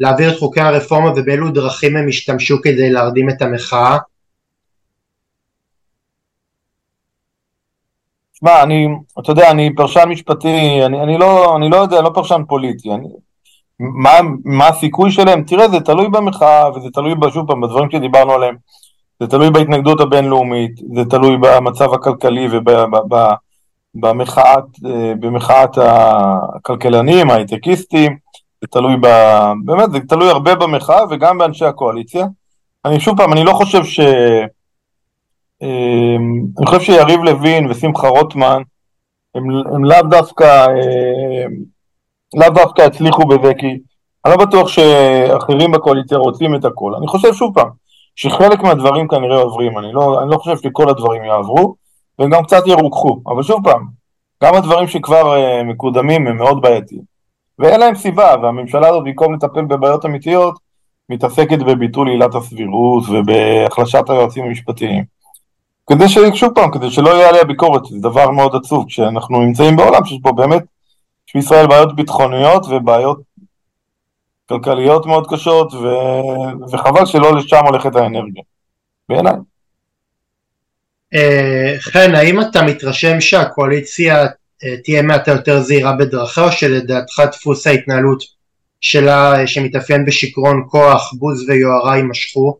להעביר את חוקי הרפורמה ובאילו דרכים הם השתמשו כדי להרדים את המחאה? שמע, אני, אתה יודע, אני פרשן משפטי, אני, אני, לא, אני לא יודע, לא פרשן פוליטי. אני, מה, מה הסיכוי שלהם? תראה, זה תלוי במחאה, וזה תלוי, שוב פעם, בדברים שדיברנו עליהם. זה תלוי בהתנגדות הבינלאומית, זה תלוי במצב הכלכלי ובמחאת במחאת הכלכלנים, ההייטקיסטים, זה תלוי ב... באמת, זה תלוי הרבה במחאה וגם באנשי הקואליציה. אני שוב פעם, אני לא חושב ש... אמ, אני חושב שיריב לוין ושמחה רוטמן הם, הם לאו דווקא, אמ, לאו דווקא הצליחו בזה, כי אני לא בטוח שאחרים בקואליציה רוצים את הכל. אני חושב שוב פעם, שחלק מהדברים כנראה עוברים, אני לא, אני לא חושב שכל הדברים יעברו, והם גם קצת ירוככו, אבל שוב פעם, גם הדברים שכבר uh, מקודמים הם מאוד בעייתיים. ואין להם סיבה, והממשלה הזאת במקום לטפל בבעיות אמיתיות, מתעסקת בביטול עילת הסבירות ובהחלשת היועצים המשפטיים. כדי ש... שוב פעם, כדי שלא יהיה עליה ביקורת, זה דבר מאוד עצוב, כשאנחנו נמצאים בעולם שיש פה באמת, יש בישראל בעיות ביטחוניות ובעיות כלכליות מאוד קשות, ו... וחבל שלא לשם הולכת האנרגיה, בעיניי. אה, חן, האם אתה מתרשם שהקואליציה אה, תהיה מעטה יותר זהירה בדרכה, או שלדעתך דפוס ההתנהלות שלה, שמתאפיין בשיכרון כוח, בוז ויוהרה, יימשכו?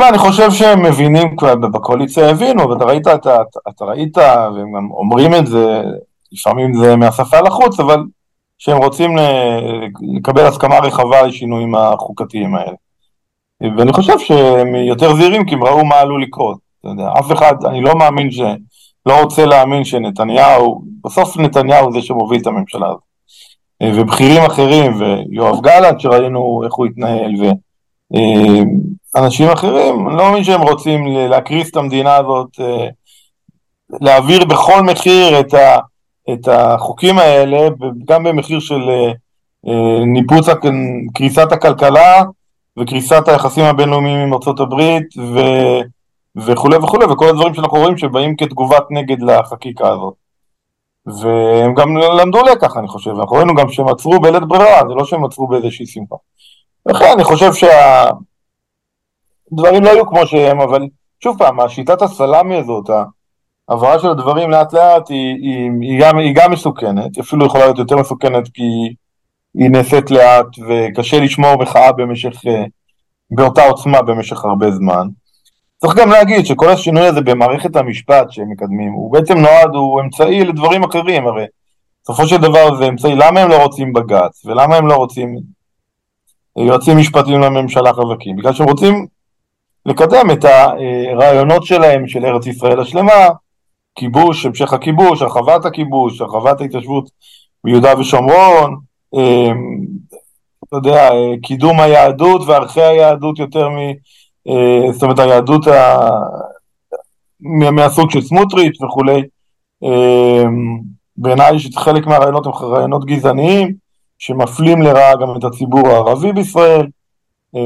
תשמע, אני חושב שהם מבינים כבר, בקואליציה הבינו, ואתה ראית, אתה, אתה ראית, והם גם אומרים את זה, לפעמים זה מהשפה לחוץ, אבל שהם רוצים לקבל הסכמה רחבה לשינויים החוקתיים האלה. ואני חושב שהם יותר זהירים כי הם ראו מה עלול לקרות. אתה יודע, אף אחד, אני לא מאמין ש... לא רוצה להאמין שנתניהו, בסוף נתניהו זה שמוביל את הממשלה הזאת. ובכירים אחרים, ויואב גלנט שראינו איך הוא התנהל, ואנשים אחרים, אני לא מאמין שהם רוצים להקריס את המדינה הזאת, להעביר בכל מחיר את, ה, את החוקים האלה, גם במחיר של ניפוץ קריסת הכלכלה וקריסת היחסים הבינלאומיים עם ארה"ב ו... וכולי וכולי, וכל הדברים שאנחנו רואים שבאים כתגובת נגד לחקיקה הזאת. והם גם למדו לקח, אני חושב, אנחנו ראינו גם שהם עצרו בלית ברירה, זה לא שהם עצרו באיזושהי שמחה. לכן אני חושב שהדברים לא היו כמו שהם, אבל שוב פעם, השיטת הסלאמי הזאת, העברה של הדברים לאט לאט היא, היא, היא, גם, היא גם מסוכנת, אפילו יכולה להיות יותר מסוכנת כי היא נעשית לאט וקשה לשמור מחאה במשך, באותה עוצמה במשך הרבה זמן. צריך גם להגיד שכל השינוי הזה במערכת המשפט שהם מקדמים, הוא בעצם נועד, הוא אמצעי לדברים אחרים, הרי בסופו של דבר זה אמצעי, למה הם לא רוצים בג"ץ, ולמה הם לא רוצים יועצים משפטיים לממשלה חזקים? בגלל שהם רוצים לקדם את הרעיונות שלהם של ארץ ישראל השלמה, כיבוש, המשך הכיבוש, הרחבת הכיבוש, הרחבת ההתיישבות ביהודה ושומרון, אמ, אתה יודע, קידום היהדות וערכי היהדות יותר מ... אה, זאת אומרת היהדות ה... מהסוג של סמוטריץ' וכולי. אה, בעיניי שחלק מהרעיונות הם רעיונות גזעניים, שמפלים לרעה גם את הציבור הערבי בישראל. אה,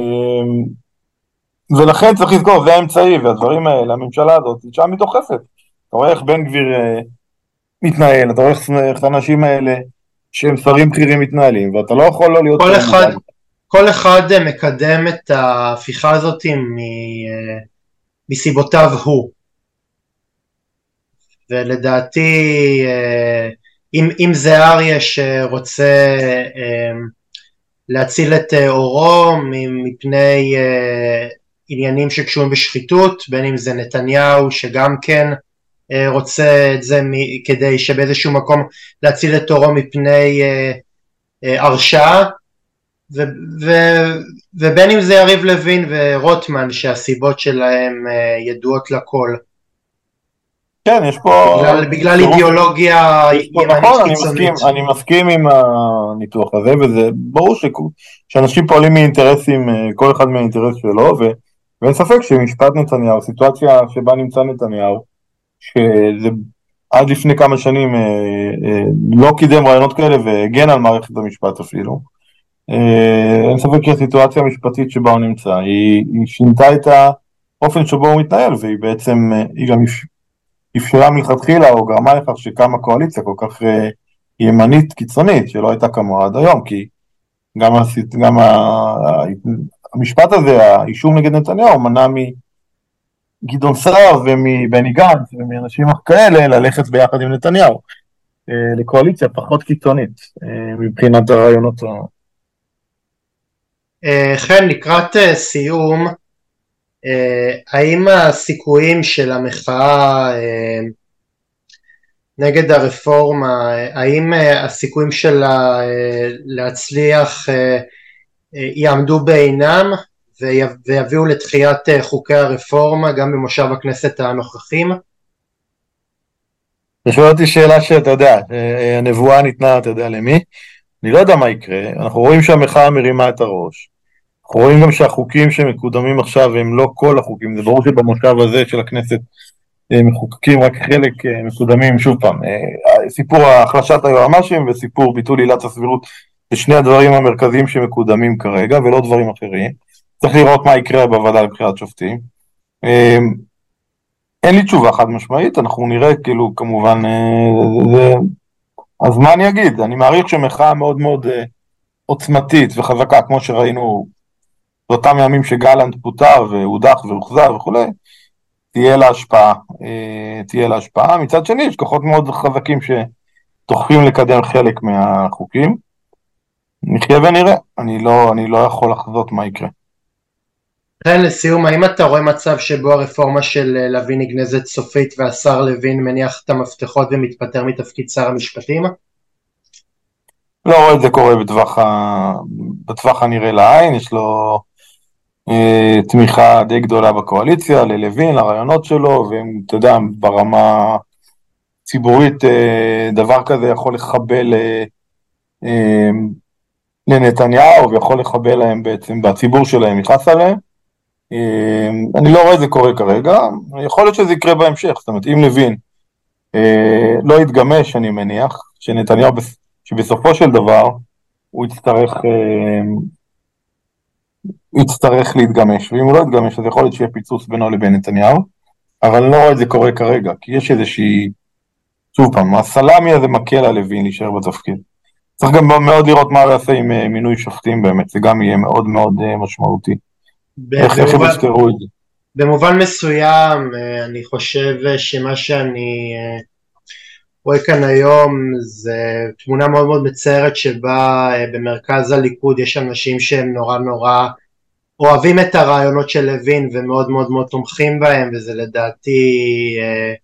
ולכן צריך לזכור, זה האמצעי, והדברים האלה, הממשלה הזאת, שם היא דוחפת. אתה רואה איך בן גביר מתנהל, אתה רואה איך האנשים האלה, שהם שרים בכירים מתנהלים, ואתה לא יכול לא להיות... כל אחד, כל אחד אה, מקדם את ההפיכה הזאת אה, מסיבותיו הוא. ולדעתי אה, אם, אם זה אריה שרוצה להציל את עורו מפני עניינים שקשורים בשחיתות, בין אם זה נתניהו שגם כן רוצה את זה כדי שבאיזשהו מקום להציל את עורו מפני הרשעה, ו, ו, ובין אם זה יריב לוין ורוטמן שהסיבות שלהם אה, ידועות לכל. כן, יש פה... בגלל, בגלל אידיאולוגיה ימנית נכון, קיצונית. אני מסכים, אני מסכים עם הניתוח הזה, וזה ברור ש, שאנשים פועלים מאינטרסים, אה, כל אחד מהאינטרס שלו, ו, ואין ספק שמשפט נתניהו, סיטואציה שבה נמצא נתניהו, שזה עד לפני כמה שנים אה, אה, לא קידם רעיונות כאלה והגן על מערכת המשפט אפילו, אה, אין ספק שהסיטואציה המשפטית שבה הוא נמצא, היא, היא שינתה את האופן שבו הוא מתנהל, והיא בעצם, אה, היא גם אפשרה מלכתחילה, או גרמה לכך שקמה קואליציה כל כך אה, ימנית קיצונית, שלא הייתה כמוה עד היום, כי גם, הסיט, גם ה, המשפט הזה, האישום נגד נתניהו, מנע מגדעון סער ומבני גנץ ומאנשים כאלה ללכת ביחד עם נתניהו לקואליציה פחות קיצונית מבחינת הרעיונות חן, לקראת סיום, האם הסיכויים של המחאה נגד הרפורמה, האם הסיכויים שלה להצליח יעמדו בעינם ויביאו לתחיית חוקי הרפורמה גם במושב הכנסת הנוכחים? אתה שואל אותי שאלה שאתה יודע, הנבואה ניתנה, אתה יודע למי? אני לא יודע מה יקרה, אנחנו רואים שהמחאה מרימה את הראש. אנחנו רואים גם שהחוקים שמקודמים עכשיו הם לא כל החוקים, זה ברור שבמושב הזה של הכנסת מחוקקים, רק חלק מקודמים, שוב פעם, סיפור החלשת היועמ"שים וסיפור ביטול עילת הסבירות, זה שני הדברים המרכזיים שמקודמים כרגע ולא דברים אחרים. צריך לראות מה יקרה בוועדה לבחירת שופטים. אין לי תשובה חד משמעית, אנחנו נראה כאילו כמובן. אז מה אני אגיד? אני מעריך שמחאה מאוד מאוד עוצמתית וחזקה, כמו שראינו באותם ימים שגלנט פוטר והודח והוחזר וכולי, תהיה לה השפעה, אה, תהיה לה השפעה. מצד שני, יש כוחות מאוד חזקים שדוחפים לקדם חלק מהחוקים. נחיה ונראה, אני לא, אני לא יכול לחזות מה יקרה. כן, לסיום, האם אתה רואה מצב שבו הרפורמה של אה, לוין נגנזת סופית והשר לוין מניח את המפתחות ומתפטר מתפקיד שר המשפטים? לא רואה את זה קורה בטווח, ה... בטווח הנראה לעין, יש לו תמיכה די גדולה בקואליציה, ללוין, לרעיונות שלו, ואתה יודע, ברמה ציבורית אה, דבר כזה יכול לחבל אה, אה, לנתניהו ויכול לחבל להם בעצם, בציבור שלהם נכנס עליהם. אה, אני לא רואה את זה קורה כרגע, יכול להיות שזה יקרה בהמשך, זאת אומרת, אם לוין אה, לא יתגמש, אני מניח, שנתניהו שבסופו של דבר הוא יצטרך, אה, יצטרך להתגמש, ואם הוא לא יתגמש אז יכול להיות שיהיה פיצוץ בינו לבין נתניהו, אבל אני לא רואה את זה קורה כרגע, כי יש איזושהי, שוב פעם, הסלאמי הזה מקל על לוין להישאר בתפקיד. צריך גם מאוד לראות מה הוא יעשה עם אה, מינוי שופטים באמת, זה גם יהיה מאוד מאוד אה, משמעותי. איך הם יפתרו את זה. במובן מסוים, אני חושב שמה שאני רואה כאן היום זה תמונה מאוד מאוד מצערת שבה אה, במרכז הליכוד יש אנשים שהם נורא נורא אוהבים את הרעיונות של לוין ומאוד מאוד מאוד תומכים בהם וזה לדעתי אה,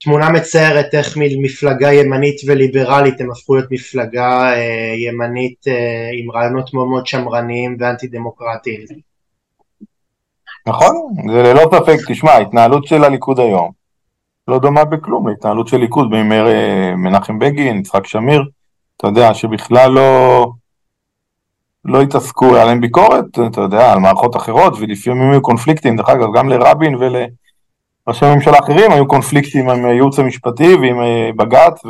תמונה מצערת איך מפלגה ימנית וליברלית הם הפכו להיות מפלגה אה, ימנית עם רעיונות מאוד מאוד שמרניים ואנטי דמוקרטיים. נכון, זה ללא ספק, תשמע, ההתנהלות של הליכוד היום לא דומה בכלום להתנהלות של ליכוד בימי אה, מנחם בגין, יצחק שמיר, אתה יודע, שבכלל לא, לא התעסקו, היה להם ביקורת, אתה יודע, על מערכות אחרות, ולפעמים היו קונפליקטים, דרך אגב, גם לרבין ולראשי ממשלה אחרים היו קונפליקטים עם הייעוץ המשפטי ועם אה, בג"ץ,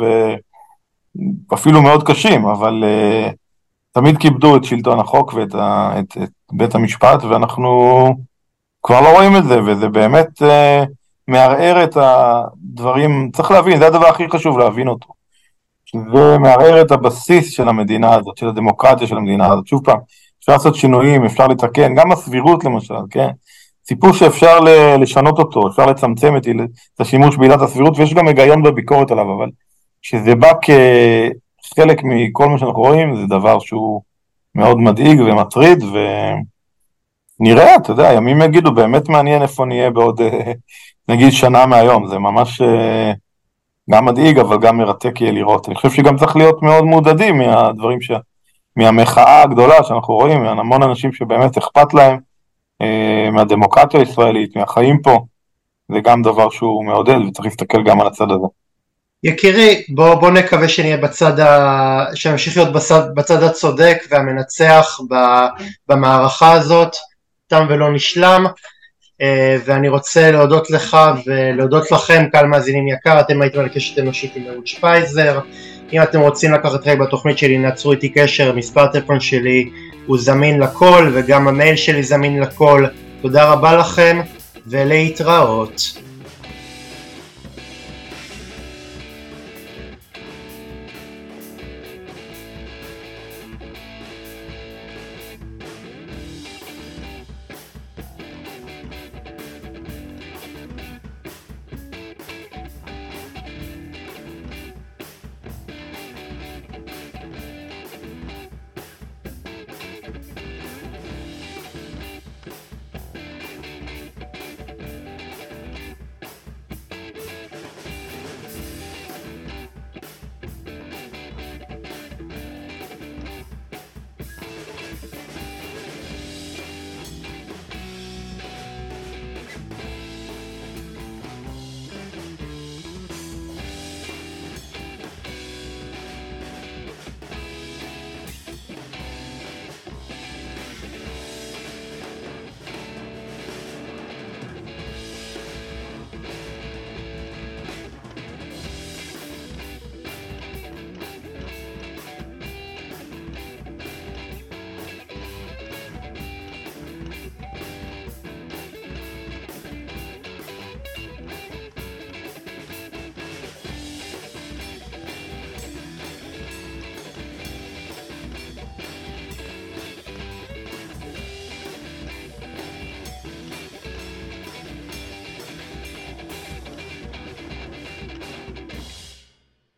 ואפילו מאוד קשים, אבל uh, תמיד כיבדו את שלטון החוק ואת ה, את, את בית המשפט, ואנחנו כבר לא רואים את זה, וזה באמת... Uh, מערער את הדברים, צריך להבין, זה הדבר הכי חשוב להבין אותו. זה מערער את הבסיס של המדינה הזאת, של הדמוקרטיה של המדינה הזאת. שוב פעם, אפשר לעשות שינויים, אפשר לתקן, גם הסבירות למשל, כן? סיפור שאפשר לשנות אותו, אפשר לצמצם את, את השימוש בעילת הסבירות, ויש גם היגיון בביקורת עליו, אבל כשזה בא כחלק מכל מה שאנחנו רואים, זה דבר שהוא מאוד מדאיג ומטריד, ונראה, אתה יודע, ימים יגידו, באמת מעניין איפה נהיה בעוד נגיד שנה מהיום, זה ממש אה, גם מדאיג אבל גם מרתק יהיה לראות. אני חושב שגם צריך להיות מאוד מעודדים מהדברים ש... מהמחאה הגדולה שאנחנו רואים, מהמון אנשים שבאמת אכפת להם אה, מהדמוקרטיה הישראלית, מהחיים פה, זה גם דבר שהוא מעודד וצריך להסתכל גם על הצד הזה. יקירי, בוא, בוא נקווה שנהיה בצד ה... שנמשיך להיות בצד, בצד הצודק והמנצח במערכה הזאת, תם ולא נשלם. אה, ואני רוצה להודות לך ולהודות לכם קהל מאזינים יקר, אתם הייתם על קשת אנושית עם אהוד שפייזר, אם אתם רוצים לקחת חלק בתוכנית שלי נעצרו איתי קשר, מספר הטלפון שלי הוא זמין לכל וגם המייל שלי זמין לכל, תודה רבה לכם ולהתראות.